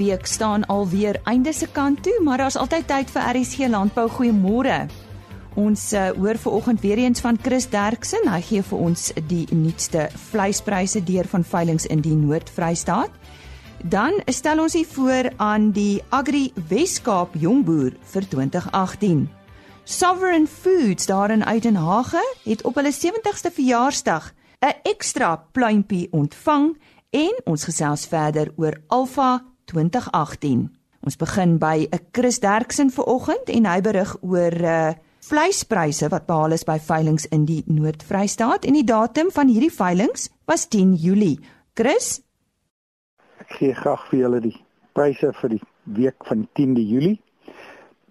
week staan alweer einde se kant toe, maar daar's altyd tyd vir RSG Landbou. Goeiemôre. Ons uh, hoor vanoggend weer eens van Chris Derksen. Hy gee vir ons die nuutste vleispryse deur van veilinge in die Noord-Vrystaat. Dan stel ons hier voor aan die Agri Weskaap Jongboer vir 2018. Sovereign Foods daar in Uitenhage het op hulle 70ste verjaarsdag 'n ekstra pluimpie ontvang en ons gesels verder oor Alpha 2018. Ons begin by 'n Chris Derksen vanoggend en hy berig oor uh vleispryse wat behaal is by veilinge in die Noord-Vrystaat en die datum van hierdie veilinge was 10 Julie. Chris, ek gee graag vir julle die pryse vir die week van 10de Julie.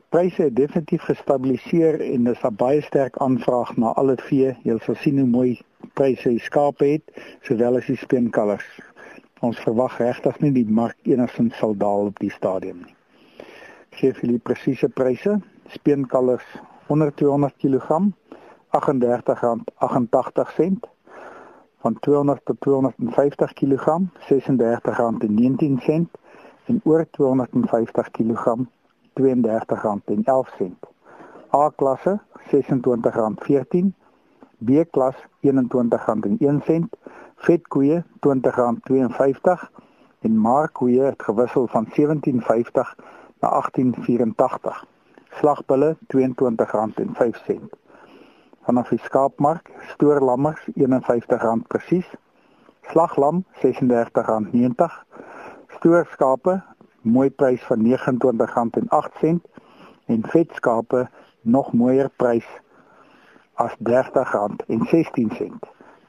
Pryse het definitief gestabiliseer en dis 'n baie sterk aanvraag na alle vee. Jy sal sien hoe mooi pryse die skape het, sowel as die speenkalvers. Ons verwag regtig nie die mark enigsins sal daal op die stadium nie. Gee vir die presiese pryse. Speenkalvers onder 200 kg R38.88 van 200 tot 250 kg R36.19 en oor 250 kg R32.11 A klasse R26.14 B klas R21.01 vetkoeie R20.52 en markkoeie het gewissel van 17.50 na 18.84 slagbulle R22.05 vanaf die skaapmark stoorlammers R51 presies. Slaglam R36.90 stoorskape mooi prys van R29.08 en vetskape nog mooier prys as R30.16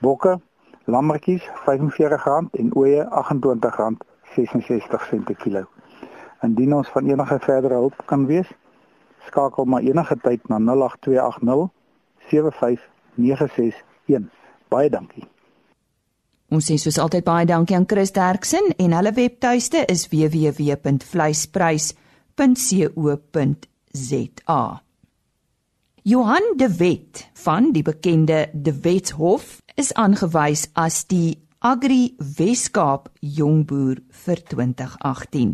bokke lammetjies R45 en ooe R28.66 per kilo. Indien ons van enige verdere hulp kan wees, skakel maar enige tyd na 08280 75961. Baie dankie. Ons sê soos altyd baie dankie aan Chris Derksen en hulle webtuiste is www.vleisprys.co.za. Johan de Wet van die bekende De Wetshof is aangewys as die Agri Weskaap Jongboer vir 2018.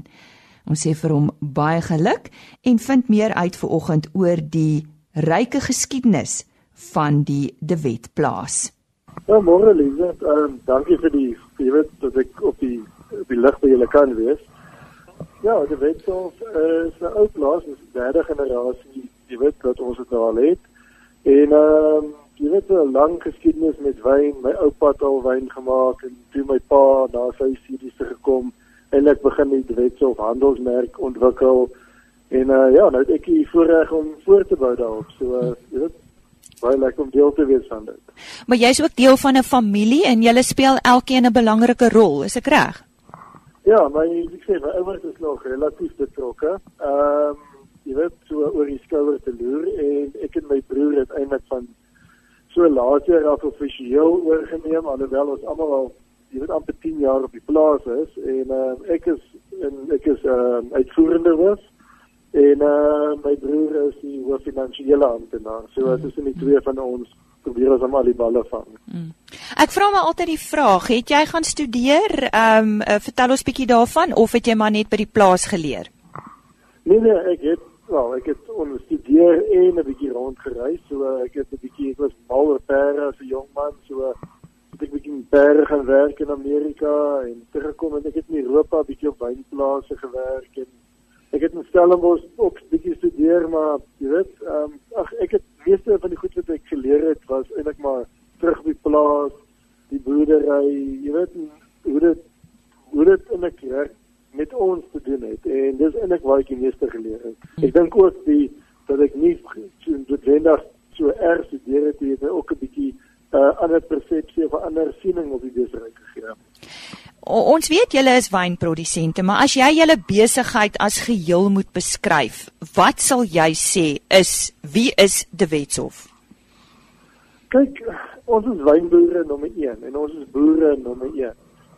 Ons sê vir hom baie geluk en vind meer uit vanoggend oor die ryke geskiedenis van die De Wet plaas. Ja, môre Lize, um, dankie vir die jy weet dat ek op die op die lig by julle kan wees. Ja, De Wetshof is 'n ou plaas, dis die derde generasie jy weet dat ons dit al het. En ehm um, jy weet 'n lang geskiedenis met wyn. My oupa het al wyn gemaak en toe my pa na sy studies gekom en ek begin met wetse of handelsmerk ontwikkel. En uh, ja, nou het ek hier voorreg om voor te bou daarop. So uh, jy weet baie lekker om deel te wees van dit. Maar jy's ook deel van 'n familie en julle speel elkeen 'n belangrike rol, is ek reg? Ja, my ek sê my ouers is nog relatief betrokke. Ehm um, jy weet so oor die skouer te loer en ek en my broer het eintlik van so later af offisieel oorgeneem alhoewel ons almal al jy weet amper 10 jaar op die plaas is en uh, ek is en ek is uh, uitvoerende was en uh, my broer is die hoof finansiële amptenaar so mm. tussen die twee van ons probeer ons almal die balle vang. Mm. Ek vra my altyd die vraag, het jy gaan studeer? Ehm um, uh, vertel ons bietjie daarvan of het jy maar net by die plaas geleer? Nee nee, ek het wel, ek het onderstudeer en 'n bietjie rondgereis. So ek het 'n bietjie ek was mal oor perde as 'n jong man, so het ek bietjie in perde gaan werk in Amerika en teruggekom en ek het in Europa bietjie op wynplase gewerk en ek het in Stellenbosch ook bietjie studeer, maar jy weet, ehm um, ag ek het meeste van die goed wat ek geleer het was eintlik maar terug op die plaas, die boerdery, jy weet hoe dit hoe dit in 'n kerk met ons te doen het en dis eintlik waar ek die meeste geleer het. Ek dink ook die dat ek nie so noodwendig so erg studeer het het ook 'n bietjie 'n uh, ander persepsie of 'n ander siening op die besigheid gegee. O, ons weet julle is wynprodusente, maar as jy julle besigheid as geheel moet beskryf, wat sal jy sê is wie is De Wetshof? Kyk, ons is wynboere nommer 1 en ons is boere nommer 1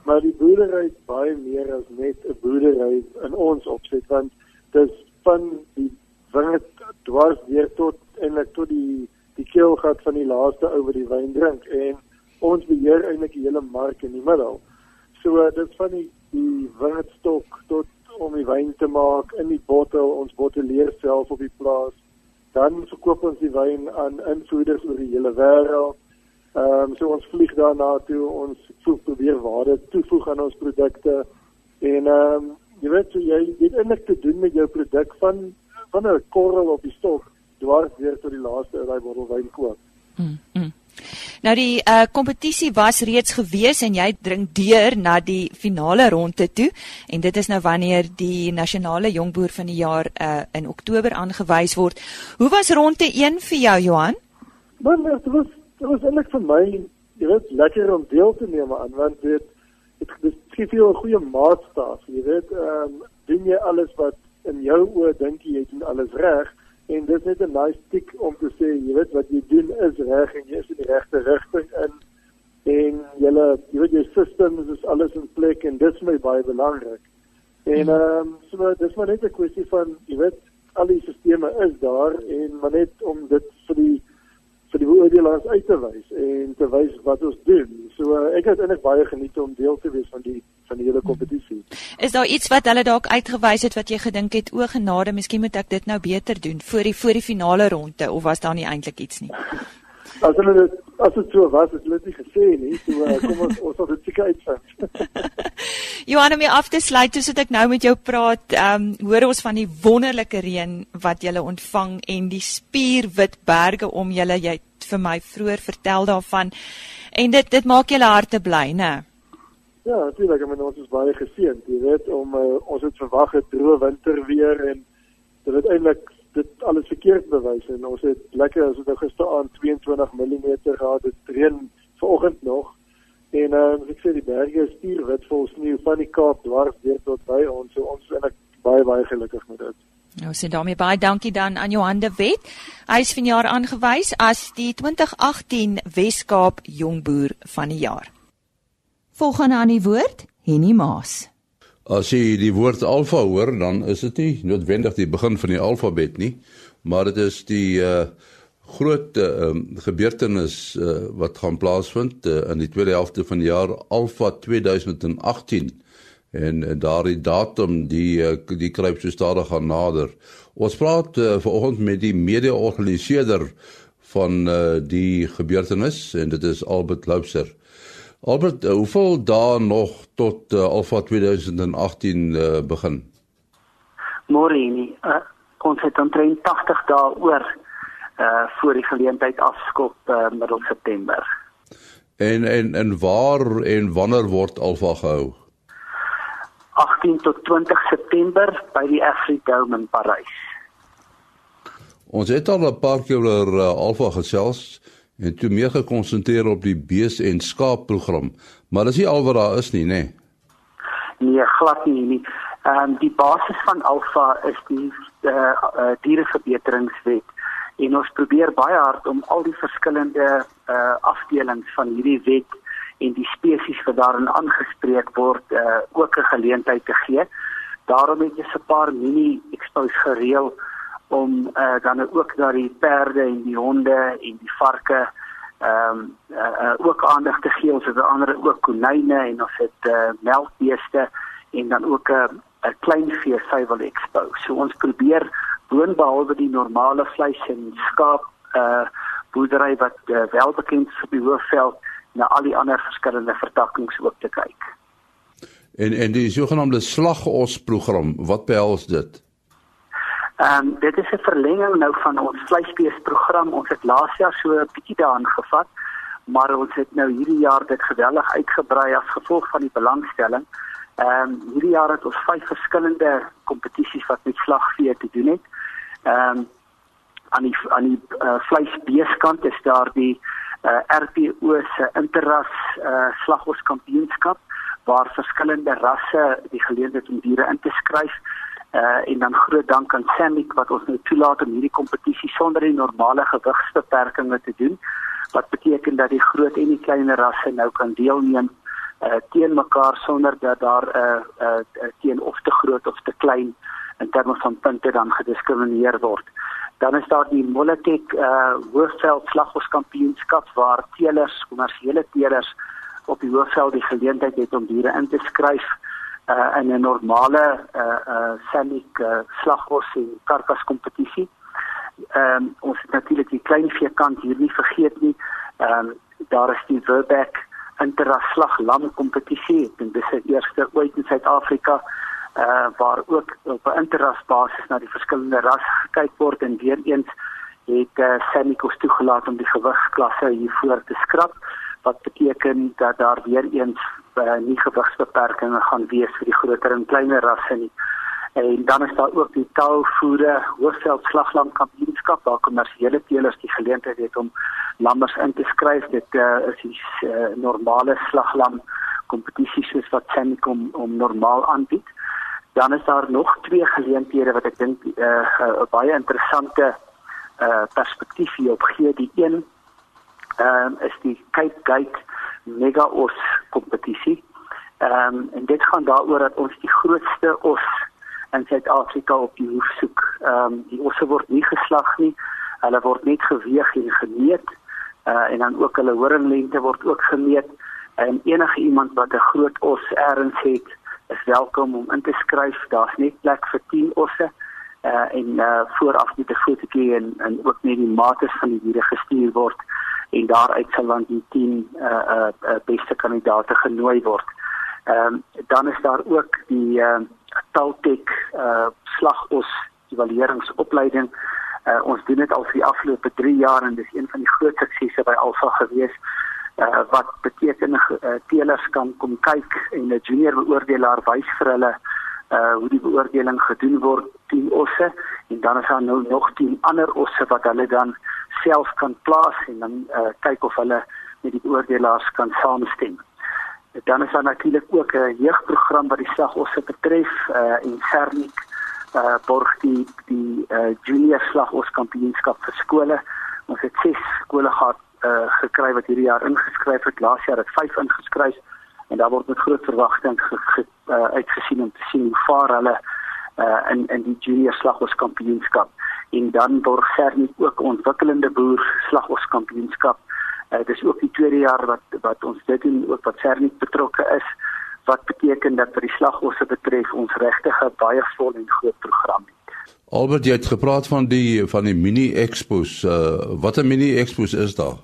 maar die boerdery is baie meer as net 'n boerdery in ons opset want dis van die wingerd dwars deur tot eintlik tot die die keelgat van die laaste ou wat die wyn drink en ons beheer eintlik die hele mark in die middel. So dit van die die wingerdstok tot om die wyn te maak in die bottel, ons botteleer self op die plaas. Dan verkoop ons die wyn aan invoerders oor die hele wêreld. Ehm um, so ons vlieg daarna toe, ons voeg probeer waarde toevoeg aan ons produkte en ehm um, jy weet so jy dit eintlik te doen met jou produk van van 'n korrel op die stok dwars deur tot die laaste uit daai bottel wyn koop. Mm, mm. Nou die uh kompetisie was reeds gewees en jy dring deur na die finale ronde toe en dit is nou wanneer die nasionale jongboer van die jaar uh in Oktober aangewys word. Hoe was ronde 1 vir jou Johan? Man, dit was dit was eintlik vir my, jy weet, lekker om deel te neem aan want dit dit dit gee vir jou 'n goeie maatstaaf, jy weet, ehm um, doen jy alles wat in jou oë dink jy doen alles reg en dit is net 'n nice tik om te sê jy weet wat jy doen is reg en jy is in die regte rigting in en julle jy weet jou systems is alles in plek en dit is my baie belangrik. En ehm um, so dis maar net 'n kwessie van jy weet al die sisteme is daar en maar net om dit vir die vir die beoordelaars uit te wys en te wys wat ons doen. So uh, ek het eintlik baie geniet om deel te wees van die van die hele kompetisie. Is daar iets wat hulle dalk uitgewys het wat jy gedink het o genade, miskien moet ek dit nou beter doen voor die voor die finale ronde of was daar nie eintlik iets nie? As hulle dit as dit so was, het hulle dit gesê nie. So uh, kom ons ons sal dit seker uitvind. Johan, om af te sluit, soos ek nou met jou praat, ehm um, hoor ons van die wonderlike reën wat jy ontvang en die spierwit berge om julle. Jy het vir my vroeër vertel daarvan. En dit dit maak julle harte bly, né? Ja, natuurlik, ek meen ons is baie geseënd, jy weet, om uh, ons het verwag 'n droë winter weer en dit het eintlik dit alles verkeerd bewys en ons het lekker as dit nou gister aan 22 mm gehad dit reën vanoggend nog en uh, ek sê die berge is spierwit vol sneeu van die Kaap dwars deur tot by ons so ons is baie baie gelukkig met dit Nou sê daarmee baie dankie dan aan Johan de Wet. Hy is vanjaar aangewys as die 2018 Wes-Kaap Jongboer van die jaar. Volgende aan die woord, Henny Maas. As jy die woord alfa hoor, dan is dit nie noodwendig die begin van die alfabet nie, maar dit is die uh groot uh, gebeurtenis uh, wat gaan plaasvind uh, in die tweede helfte van die jaar Alfa 2018 en uh, daardie datum die uh, die kruip so stadig gaan nader. Ons praat uh, vanoggend met die mede-organiseerder van uh, die gebeurtenis en dit is Albert Loubser. Albert, uh, hoeveel dae nog tot uh, Alpha 2018 uh, begin? Môre nie. Uh, ons het omtrent 80 dae oor uh voor die geleentheid afskop uh, middel September. En en en waar en wanneer word Alpha gehou? 18 tot 20 September by die Afridome in Parys. Ons het al 'n paar keer oor uh, Alpha gesels en toe meer gekonsentreer op die bees en skaap program. Maar dis nie al wat daar is nie, nê? Nee, nee glad nie nie. Ehm um, die basis van Alpha is die eh uh, uh, diereverbeteringswet en ons probeer baie hard om al die verskillende uh, afdelings van hierdie wet en die spesies wat daarin aangespreek word uh, ook 'n geleentheid te gee. Daarom het jy 'n paar mini expos gereël om uh, dan ook daar die perde en die honde en die varke ehm um, uh, uh, ook aandag te gee ons het ander ook konyne en ons het uh, melkbeeste en dan ook 'n uh, klein vee suiwel expo. So ons probeer boonbehalwe die normale vleis en skaap uh boerdery wat uh, wel bekend is op die hoofveld na al die ander verskillende vertakkings ook te kyk. En en die sogenaamde slagos program, wat behels dit? Ehm um, dit is 'n verlenging nou van ons vleisbeesprogram. Ons het laas jaar so 'n bietjie daaraan gevat, maar ons het nou hierdie jaar dit geweldig uitgebrei as gevolg van die belangstelling. Ehm um, hierdie jaar het ons vyf verskillende kompetisies wat met slagvee te doen het. Ehm um, aan die aan die uh, vleisbeeskant is daar die uh, eh, RPO se interras uh, slaghoorskampioenskap waar verskillende rasse die geleentheid om diere in te skryf. Uh en dan groot dank aan Samik wat ons nou toelaat om hierdie kompetisie sonder die normale gewigsbeperkings te doen wat beteken dat die groot en die klein rasse nou kan deelneem uh teen mekaar sonder dat daar 'n uh, uh, uh teen of te groot of te klein in terme van punte dan gediskrimineer word. Dan is daar die Molotek uh hoofveld slaghoorskampioenskap waar teelers, kommersiële teelers op die hoofveld die geleentheid het om diere in te skryf uh, in 'n normale uh uh semiek uh, slagos en karkas kompetisie. Ehm um, ons het natuurlik die klein veekant hier nie vergeet nie. Ehm um, daar is die Verbeck interslag lam kompetisie. Dink dis die eerste ooit in Suid-Afrika uh waar ook op 'n interras basis na die verskillende rasse gekyk word en weer eens het uh, Semikos toegelaat om die gewigsklasse hiervoor te skrap wat beteken dat daar weer eens uh, nie gewigsbeperkings gaan wees vir die groter en kleiner rasse nie. En dan is daar ook die taalvoere hoofveld slaglam kampioenskap waar kommersiële teelers die geleentheid het om lammers in te skryf. Dit uh, is die uh, normale slaglam kompetisie soos wat Semicom om normaal aanbied. Dan is daar nog twee geleenthede wat ek dink 'n uh, uh, baie interessante uh, perspektief hier op gee. Die een ehm um, is die Cape Gate Mega Os kompetisie. Ehm um, en dit gaan daaroor dat ons die grootste os in Suid-Afrika op die hoef soek. Ehm um, die osse word nie geslag nie. Hulle word net geweeg en gemeet. Uh en dan ook hulle horinglengte word ook gemeet. En enige iemand wat 'n groot os erns het, is welkom om in te skryf. Daar's net plek vir 10 osse uh, en uh, vooraf met 'n fotootjie en en ook net die mate van die diere gestuur word en daaruit sal dan die 10 uh, uh, uh, beste kandidaate genooi word. Ehm um, dan is daar ook die uh, Taltek uh, slagos evalueringsopleiding. Uh, ons doen dit al vir die afgelope 3 jaar en dis een van die groot suksesse by Alfa gewees. Uh, wat beteken uh, teelers kan kom kyk en 'n junior beoordelaar wys vir hulle uh hoe die beoordeling gedoen word 10 osse en dan is daar nou nog 10 ander osse wat hulle dan self kan plaas en dan uh kyk of hulle met die beoordelaars kan saamstem. Dan is daar natuurlik ook 'n jeugprogram wat die slagosse betref uh en Cernik uh borg die die uh junior slagos kampioenskap vir skole. Ons het 6 skole gehad uh gekry wat hierdie jaar ingeskryf het. Laas jaar het 5 ingeskryf en daar word met groot verwagting ge, ge, uh, uitgesien om te sien hoe vaar hulle uh, in in die junior slagos kampioenskap en dan word Cernie ook ontwikkelende boer slagos kampioenskap. Uh, dit is ook die tweede jaar wat wat ons dit doen ook wat Cernie betrokke is wat beteken dat vir die slagosse betref ons regtig 'n baie vol en groot program het. Albert jy het gepraat van die van die mini expos. Uh, wat 'n mini expos is daar?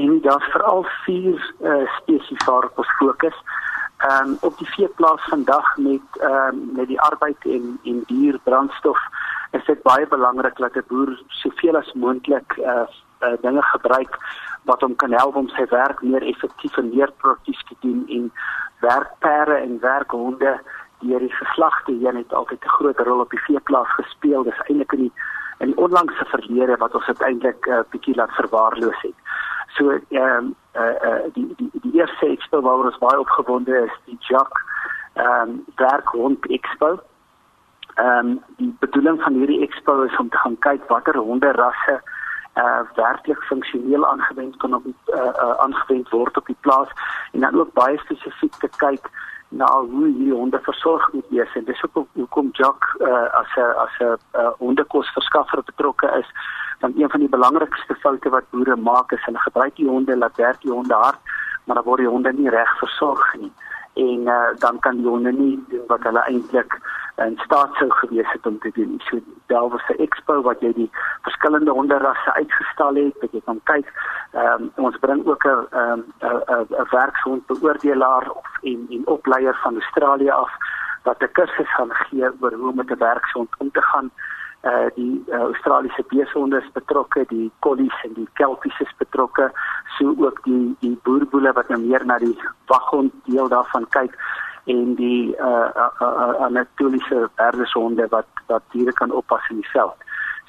en daar's veral vier uh, spesies waarop ons fokus. Ehm um, op die veeplaas vandag met ehm um, met die arbeid en en dier brandstof is dit baie belangrik dat 'n boer soveel as moontlik uh, uh dinge gebruik wat hom kan help om sy werk meer effektief en meer produktief te doen en werkpere en werkhonde deur die geslagte heen het altyd 'n groot rol op die veeplaas gespeel. Dis eintlik in die in die onlangse verlede wat ons uiteindelik 'n uh, bietjie laat verwaarloos het. So ehm um, eh uh, uh, die die die eerste expo waar ons baie opgewonde is, die Jack ehm um, werkhond expo. Ehm um, die bedoeling van hierdie expo is om te gaan kyk watter honderrasse eh uh, werklik funksioneel aangewend kan op eh uh, uh, aangewend word op die plaas en dan ook baie spesifiek te kyk na hoe hierdie honde versorg moet wees. En dis ook hoekom Jack uh, as 'n as 'n uh, hondekosverskaffer betrokke is want een van die belangrikste foute wat boere maak is hulle gebruik die honde laat werk die honde hard maar dan word die honde nie reg versorg nie en uh, dan kan die honde nie doen wat hulle eintlik in staat sou gewees het om te doen. So daar was 'n expo wat jy die verskillende honderrasse uitgestal het, wat jy kan kyk. Ehm um, ons bring ook 'n ehm 'n 'n werkshond beoordelaar of en en opleier van Australië af wat 'n kursus gaan gee oor hoe om met 'n werkshond om te gaan uh die uh, Australiese beeshonde is betrokke, die collies en die kelpies is betrokke, so ook die die boerboele wat nou meer na die waghond deel daarvan kyk en die uh, uh, uh Anatoliese perdeshonde wat wat diere kan oppas in die veld.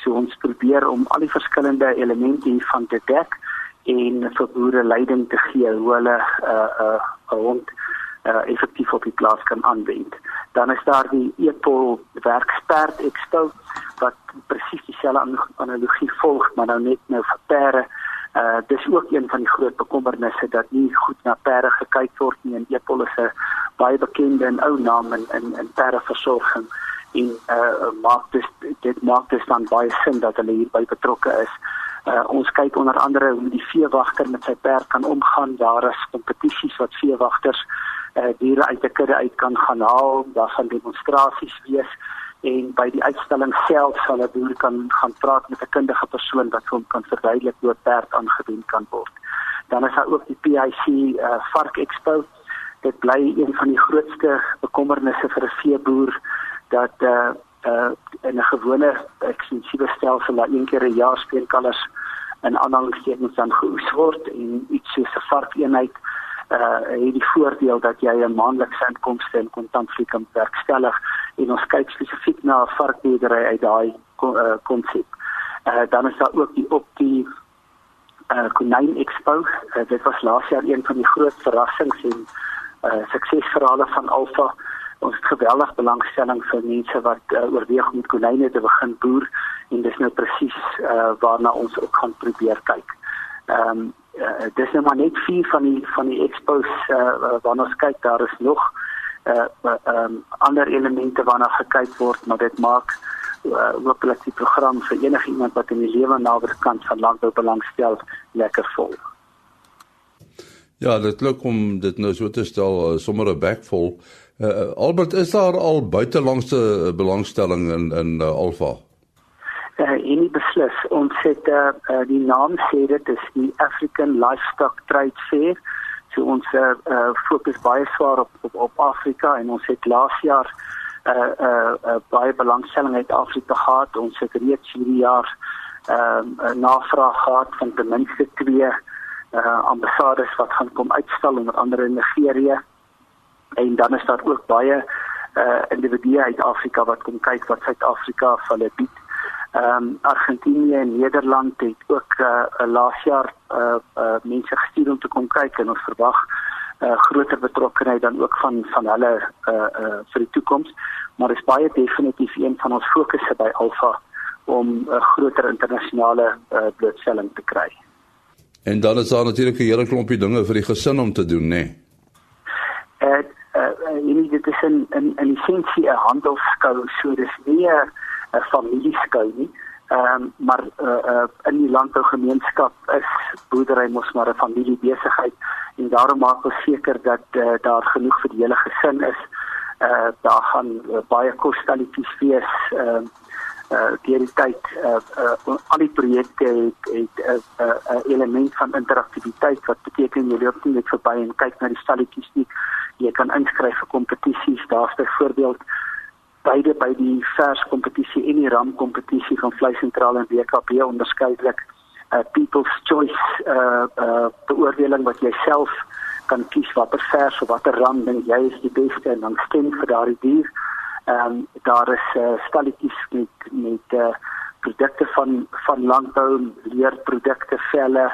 So ons probeer om al die verskillende elemente hiervan te dek en vir boere leiding te gee hoe hulle 'n uh, uh, hond uh, effektief op die plaas kan aanwend. Dan is daar die Epol werksperd expo wat presies dieselfde analogie volg, maar nou net nou vir perde. Uh dis ook een van die groot bekommernisse dat nie goed na perde gekyk word nie en Epol is 'n baie bekende en ou naam in in, in perdeversorging en uh maak dus dit maak dus dan baie sin dat hulle hierby betrokke is. Uh, ons kyk onder andere hoe die veewagter met sy perd kan omgaan. Daar is kompetisies wat veewagters uh, diere uit 'n kudde uit kan gaan haal, daar gaan demonstrasies wees en by die uitstalling self sal 'n boer kan gaan praat met 'n kundige persoon wat hom kan verduidelik hoe perd aangebied kan word. Dan is daar ook die PIC uh, eh, Vark Expo. Dit bly een van die grootste bekommernisse vir 'n veeboer dat uh, uh, in 'n gewone ekstensiewe stelsel waar een keer 'n jaar speenkalvers in aanhalingstekens dan geoes word en iets soos 'n varkeenheid uh het die voordeel dat jy 'n maandelikse inkomste in kontantvloei kan werkstellig en ons kyk spesifiek na 'n varkboerdery uit daai konsep. Uh, uh dan is daar ook die op die uh Konyn Expo. Uh, dit was laas jaar een van die groot verrassings en uh suksesverhale van Alfa. Ons het geweldig belangstelling vir mense wat uh, oorweeg om konyne te begin boer en dis nou presies uh waarna ons ook gaan probeer kyk. Ehm um, uh, dis nou maar net vier van die van die expos uh, waarna ons kyk daar is nog uh um, ander elemente waarna gekyk word maar dit maak uh, hopelik die program vir enige iemand wat in die lewe naby kant van landbou belangstel lekker vol. Ja, dit klink om dit nou so te stel uh, sommer 'n backvol. Uh, Albert, is daar al buitelangse belangstelling in in uh, Alfa? Uh, en nie beslis. Ons het uh, uh, die naam sê dit is die African Livestock Trade Fair. So ons uh, uh, fokus baie swaar op, op op Afrika en ons het laas jaar uh, uh, uh, baie belangstelling uit Afrika gehad. Ons het reeds hierdie jaar uh, navraag gehad van ten minste twee uh, ambassades wat gaan kom uitstal onder andere in Nigerië. En dan is daar ook baie uh individue uit Afrika wat kom kyk wat Suid-Afrika vir hulle bied Ehm um, Argentinië en Nederland het ook uh, laas jaar uh, uh, mense gestuur om te kom kyk en ons verwag uh, groter betrokkeheid dan ook van van hulle uh, uh, vir die toekoms. Maar is baie definitief een van ons fokusse by Alfa om 'n uh, groter internasionale uh, blootstelling te kry. En dan is daar natuurlik 'n hele klompie dinge vir die gesin om te doen, né? Nee? Uh, uh, uh, dit is 'n 'n 'n essensie 'n handelskou, so dis nie 'n 'n familieskou nie. Ehm um, maar uh, uh, in die landbougemeenskap is boerdery mos maar 'n familiebesigheid en daarom maak ons seker dat uh, daar genoeg vir die hele gesin is. Uh daar gaan uh, baie kosstalliefies wees. Ehm uh, uh die tyd uh, uh al die projekte het 'n uh, uh, uh, element van interaktiwiteit wat beteken jy loop net verby en kyk na die stalletjies nie. Jy kan inskryf vir kompetisies. Daar's byvoorbeeld beide by die vers kompetisie en die ram kompetisie van vleisentrale en WKP onderskeidelik 'n uh, people's choice uh uh beoordeling wat jy self kan kies watter vers of watter ram dink jy is die beste en dan stem vir daardie dier. Ehm um, daar is uh, stalletjies met met uh produkte van van landbou, leerprodukte, velle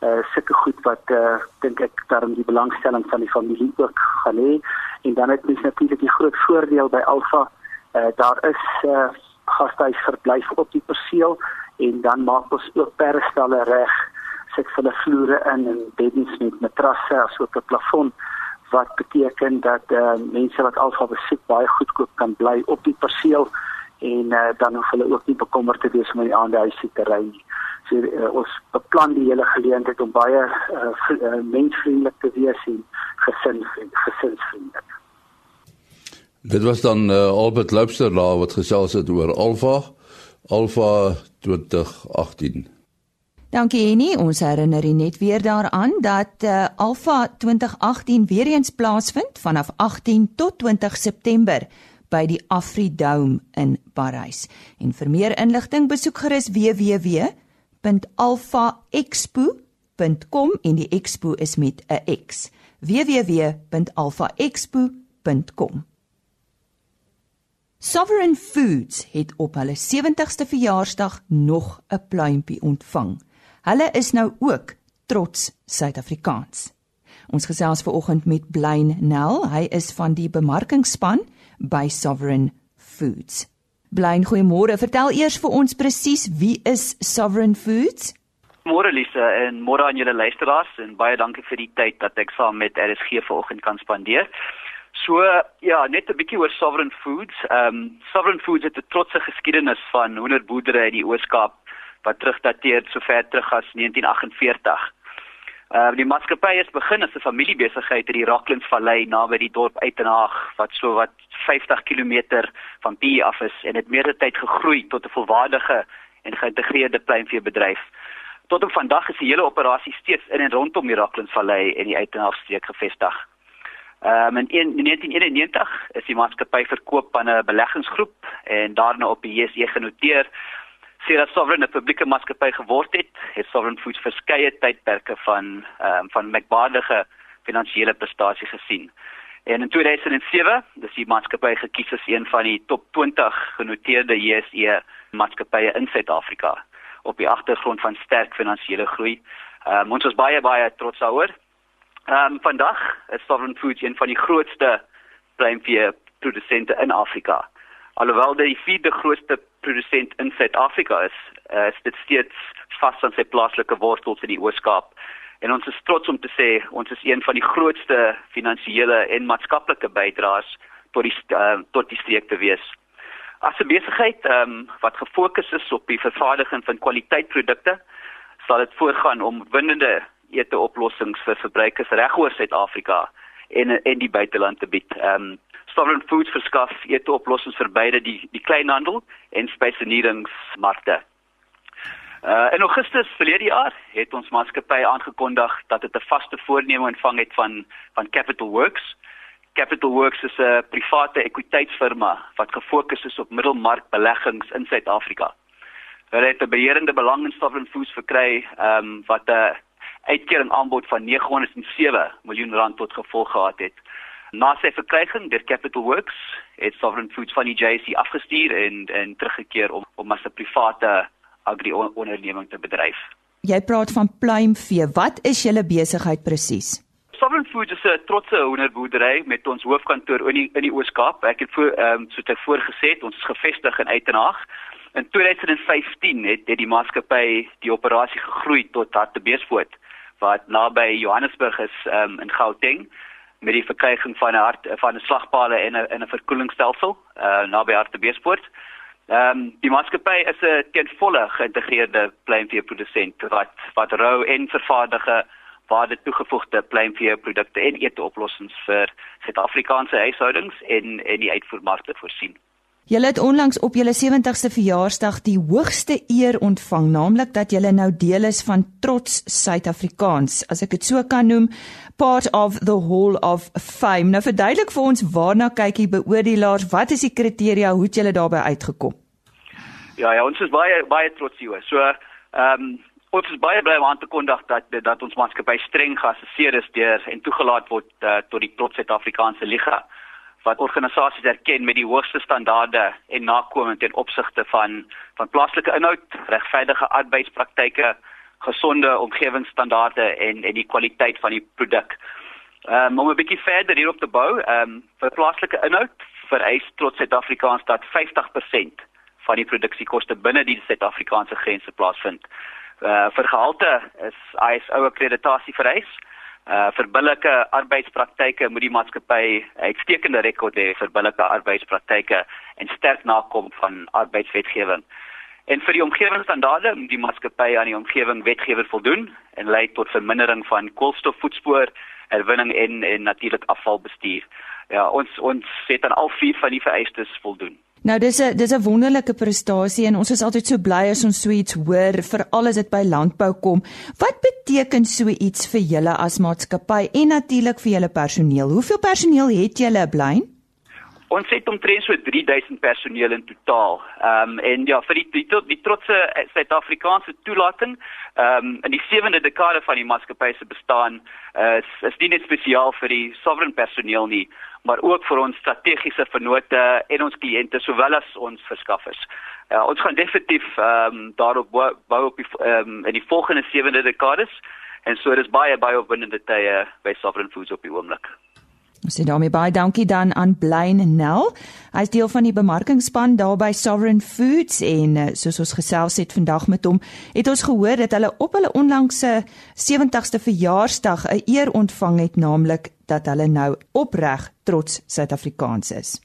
uh sulke goed wat uh dink ek daarin die belangstelling van die familie ook gaan hê en dan het mens natuurlik die groot voordeel by Alfa Uh, daar is uh, gastehuisverblyf op die perseel en dan maak ons ook perstalle reg sit die vloere in en beddens met matrasse asook 'n plafon wat beteken dat uh, mense wat alfa besoek baie goedkoop kan bly op die perseel en uh, dan hoef hulle ook nie bekommerd te wees om in die aande huis te ry nie. So uh, ons beplan die hele geleentheid om baie uh, mensvriendelik te wees en gesin gesinsvriendelik. Dit was dan uh, Albert Loubser daar wat gesels het oor Alfa Alfa 2018. Dankie Henny, ons herinner u net weer daaraan dat uh, Alfa 2018 weer eens plaasvind vanaf 18 tot 20 September by die Afridome in Parys. En vir meer inligting besoek gerus www.alfaexpo.com en die expo is met 'n X. www.alfaexpo.com Sovereign Foods het op hulle 70ste verjaarsdag nog 'n pluimpie ontvang. Hulle is nou ook trots Suid-Afrikaans. Ons gesels ver oggend met Blaine Nel. Hy is van die bemarkingsspan by Sovereign Foods. Blaine, goeiemôre. Vertel eers vir ons presies wie is Sovereign Foods? Môre Lisa en môre aan julle luisteraars en baie dankie vir die tyd dat ek saam met RSG vanoggend kan spandeer. So ja, net 'n bietjie oor Sovereign Foods. Ehm um, Sovereign Foods het 'n trotse geskiedenis van hoenderboerdery in die Oos-Kaap wat terugdateer so ver terug as 1948. Uh die maatskappy is begin as 'n familiebesigheid in die Rocklands Vallei naby die dorp Uitenhaag wat so wat 50 km van P af is en het meerderheid gegroei tot 'n volwaardige en geïntegreerde pluimveebedryf. Tot op vandag is die hele operasie steeds in en rondom die Rocklands Vallei en die Uitenhaag streek gevestig. Um, in, in 1991 is die maatskappy verkoop aan 'n beleggingsgroep en daarna op die JSE genoteer Sedert Sovereign 'n publieke maatskappy geword het, het Sovereign Foods verskeie tydperke van ehm um, van merkwaardige finansiële prestasie gesien. En in 2007 is die maatskappy gekies as een van die top 20 genoteerde JSE maatskappye in Suid-Afrika op die agtergrond van sterk finansiële groei. Ehm um, ons is baie baie trots daaroor. Ehm um, vandag is Sovereign Foods een van die grootste pluimvee produsente in Afrika. Alhoewel dit die vierde grootste produsent in Suid-Afrika is, uh, is dit steeds vas aan sy plaaslike wortels in die Oos-Kaap. En ons is trots om te sê ons is een van die grootste finansiële en maatskaplike bydraers tot die uh, tot die streek te wees. As 'n besigheid um, wat gefokus is op die vervaardiging van kwaliteitprodukte, sal dit voorgaan om winnende ete oplossings vir verbruikers regoor Suid-Afrika en in die buiteland te bied. Ehm um, Sovereign Foods verskaf ete oplossings vir beide die die kleinhandel en spesialiseringsmarkte. Uh in Augustus verlede jaar het ons maatskappy aangekondig dat dit 'n vaste voorneme ontvang het van van Capital Works. Capital Works is 'n private ekwiteitsfirma wat gefokus is op middelmarkbeleggings in Suid-Afrika. Hulle het 'n beheerende belang in Sovereign Foods verkry, ehm um, wat 'n uitkering aanbod van 907 miljoen rand tot gevolg gehad het. Na sy verkryging deur Capital Works het Sovereign Foods van die JSE afgestuur en en teruggekeer om om as 'n private agri-onderneming te bedryf. Jy praat van pluimvee. Wat is julle besigheid presies? Sovereign Foods is 'n trotse hoenderboerdery met ons hoofkantoor in die in die Oos-Kaap. Ek het voor ehm um, so te voorgesê ons is gevestig in Uitenhaag. In 2015 het het die maatskappy die operasie gegroei tot Hartbeespoort wat naby Johannesburg is um, in Gauteng met die verkryging van 'n hart van 'n slagpale en 'n en 'n verkoelingsstelsel uh, naby Hartbeespoort. Ehm um, die maatskappy is 'n ten volle geïntegreerde pluimveeprodusent wat wat rou en vervaardige waarde toegevoegde pluimveeprodukte en eetoplossings vir Suid-Afrikaanse huishoudings en en die uitvoermarkte voorsien. Julle het onlangs op julle 70ste verjaarsdag die hoogste eer ontvang, naamlik dat julle nou deel is van Trots Suid-Afrikaans, as ek dit so kan noem, part of the Hall of Fame. Nou verduidelik vir ons waarna kyk die beoordelaars, wat is die kriteria hoe het julle daarbey uitgekom? Ja, ja, ons is baie baie trots hier. So, ehm um, ons is baie bly om aan te kondig dat dat ons maatskappy streng geassesseer is deur en toegelaat word uh, tot die Trots Suid-Afrikaanse Liga wat organisasies erken met die hoogste standaarde en nakoming ten opsigte van van plaaslike inhoud, regverdige arbeidspraktyke, gesonde omgewingsstandaarde en en die kwaliteit van die produk. Um, om 'n bietjie verder hierop te bou, ehm um, vir plaaslike inhoud vereis trots Suid-Afrikaans dat 50% van die produksiekoste binne die Suid-Afrikaanse grense plaasvind. Uh vir gehalte is ISO akkreditasie vereis. Uh vir billike arbeidspraktyke moet die maatskappy uitstekende rekord hê vir billike arbeidspraktyke en sterk nakom van arbeidswetgewing. En vir die omgewingsstandaarde moet die maatskappy aan die omgewingswetgewer voldoen en lei tot vermindering van koolstofvoetspoor, herwinning en en natuurlik afvalbestuur. Ja, ons ons het aan al vier van die vereistes voldoen. Nou dis 'n dis 'n wonderlike prestasie en ons is altyd so bly as ons so iets hoor, veral as dit by landbou kom. Wat beteken so iets vir julle as maatskappy en natuurlik vir julle personeel? Hoeveel personeel het julle, Blain? Ons het omtrent so 3000 personeel in totaal. Ehm um, en ja, vir die die, die trotse Suid-Afrikaanse toelating, ehm um, in die 7de dekade van die maatskappy se bestaan, uh, is is nie net spesiaal vir die sovereign personeel nie, maar ook vir ons strategiese vennote en ons kliënte sowel as ons verskaffers. Ja, ons gaan definitief ehm um, daarop bou op die ehm um, in die volgende 7de dekades en so dis baie baie opwindende tye by Sovereign Foods op die oomblik. Ons sê daarmee baie dankie dan aan Blain Nel. Hy is deel van die bemarkingspan daar by Sovereign Foods en eh, soos ons gesels het vandag met hom, het ons gehoor dat hulle op hulle onlangse 70ste verjaarsdag 'n eer ontvang het, naamlik dat hulle nou opreg trots Suid-Afrikaans is.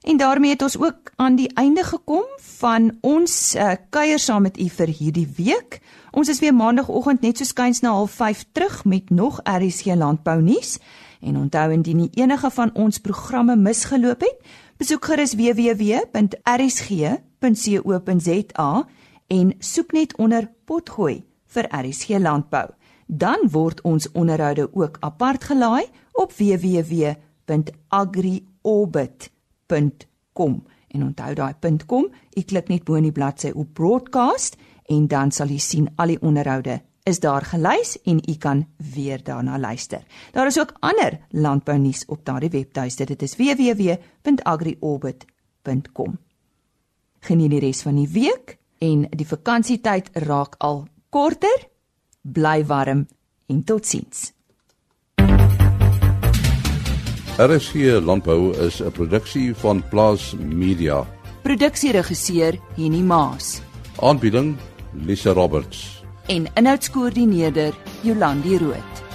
En daarmee het ons ook aan die einde gekom van ons uh, kuier saam met u vir hierdie week. Ons is weer maandagooggend net so skuins na 05:30 terug met nog RSG landbou nuus. En onthou indien nie enige van ons programme misgeloop het, besoek gerus www.rsg.co.za en soek net onder potgooi vir RSG landbou. Dan word ons onderhoude ook apart gelaai op www.agriorbit.com. En onthou daai .com, jy klik net bo in die bladsy op broadcast en dan sal jy sien al die onderhoude is daar gelys en u kan weer daarna luister. Daar is ook ander landbou nuus op daardie webtuiste. Dit is www.agriorbit.com. Geniet die res van die week en die vakansietyd raak al korter. Bly warm en totsiens. RSG Landbou is 'n produksie van Plaas Media. Produksieregisseur Henny Maas. Aanbieding Lisa Roberts en inhoudskoördineerder Jolandi Root.